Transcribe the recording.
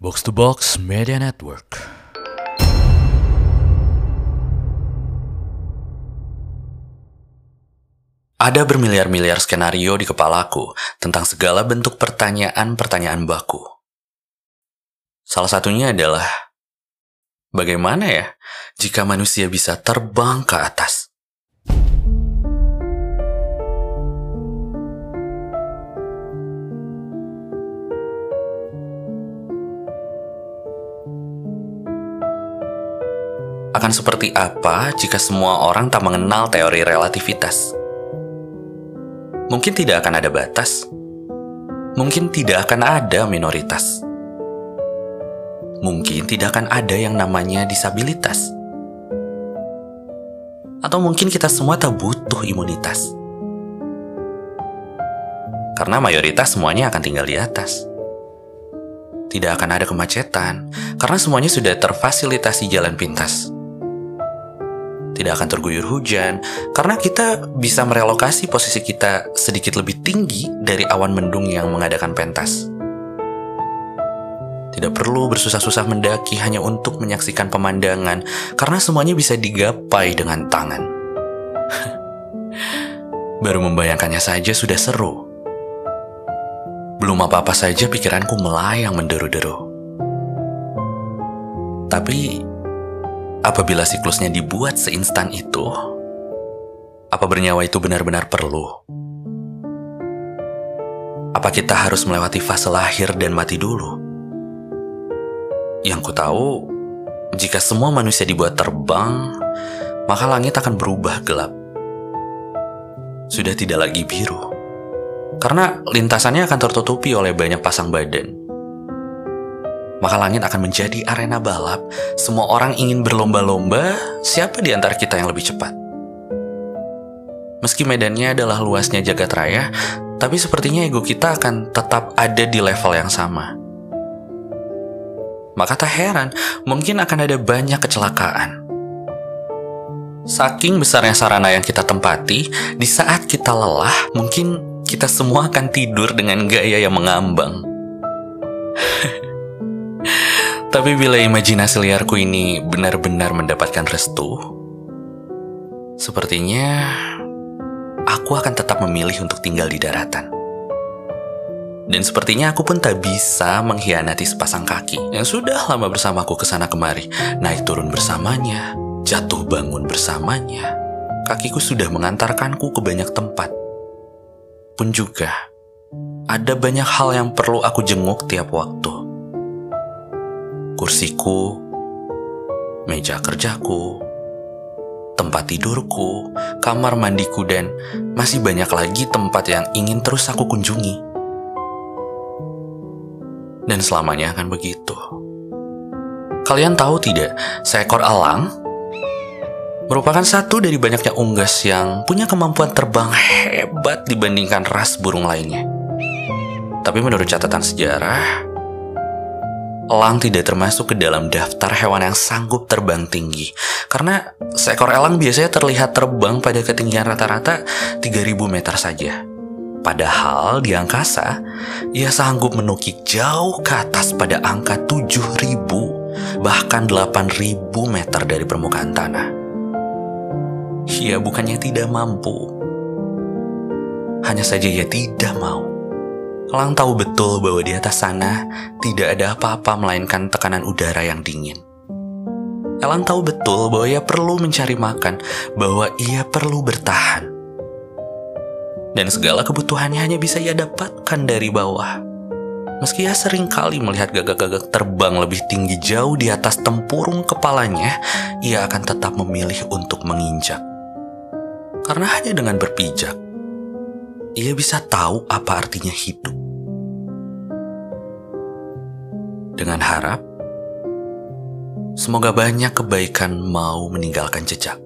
Box to Box Media Network. Ada bermiliar-miliar skenario di kepalaku tentang segala bentuk pertanyaan-pertanyaan baku. Salah satunya adalah, bagaimana ya jika manusia bisa terbang ke atas? Akan seperti apa jika semua orang tak mengenal teori relativitas? Mungkin tidak akan ada batas. Mungkin tidak akan ada minoritas. Mungkin tidak akan ada yang namanya disabilitas. Atau mungkin kita semua tak butuh imunitas. Karena mayoritas semuanya akan tinggal di atas. Tidak akan ada kemacetan, karena semuanya sudah terfasilitasi jalan pintas tidak akan terguyur hujan karena kita bisa merelokasi posisi kita sedikit lebih tinggi dari awan mendung yang mengadakan pentas. Tidak perlu bersusah-susah mendaki hanya untuk menyaksikan pemandangan karena semuanya bisa digapai dengan tangan. Baru membayangkannya saja sudah seru. Belum apa-apa saja pikiranku melayang menderu-deru. Tapi Apabila siklusnya dibuat seinstan itu, apa bernyawa itu benar-benar perlu? Apa kita harus melewati fase lahir dan mati dulu? Yang ku tahu, jika semua manusia dibuat terbang, maka langit akan berubah gelap. Sudah tidak lagi biru. Karena lintasannya akan tertutupi oleh banyak pasang badan maka langit akan menjadi arena balap. Semua orang ingin berlomba-lomba, siapa di antara kita yang lebih cepat? Meski medannya adalah luasnya jagat raya, tapi sepertinya ego kita akan tetap ada di level yang sama. Maka tak heran, mungkin akan ada banyak kecelakaan. Saking besarnya sarana yang kita tempati, di saat kita lelah, mungkin kita semua akan tidur dengan gaya yang mengambang. Tapi bila imajinasi liarku ini benar-benar mendapatkan restu, sepertinya aku akan tetap memilih untuk tinggal di daratan. Dan sepertinya aku pun tak bisa mengkhianati sepasang kaki yang sudah lama bersamaku ke sana kemari, naik turun bersamanya, jatuh bangun bersamanya. Kakiku sudah mengantarkanku ke banyak tempat. Pun juga, ada banyak hal yang perlu aku jenguk tiap waktu kursiku, meja kerjaku, tempat tidurku, kamar mandiku, dan masih banyak lagi tempat yang ingin terus aku kunjungi. Dan selamanya akan begitu. Kalian tahu tidak, seekor elang merupakan satu dari banyaknya unggas yang punya kemampuan terbang hebat dibandingkan ras burung lainnya. Tapi menurut catatan sejarah, elang tidak termasuk ke dalam daftar hewan yang sanggup terbang tinggi. Karena seekor elang biasanya terlihat terbang pada ketinggian rata-rata 3000 meter saja. Padahal di angkasa, ia sanggup menukik jauh ke atas pada angka 7000 bahkan 8000 meter dari permukaan tanah. Ia bukannya tidak mampu, hanya saja ia tidak mau. Elang tahu betul bahwa di atas sana tidak ada apa-apa melainkan tekanan udara yang dingin. Elang tahu betul bahwa ia perlu mencari makan, bahwa ia perlu bertahan. Dan segala kebutuhannya hanya bisa ia dapatkan dari bawah. Meski ia sering kali melihat gagak-gagak terbang lebih tinggi jauh di atas tempurung kepalanya, ia akan tetap memilih untuk menginjak. Karena hanya dengan berpijak, ia bisa tahu apa artinya hidup. Dengan harap, semoga banyak kebaikan mau meninggalkan jejak.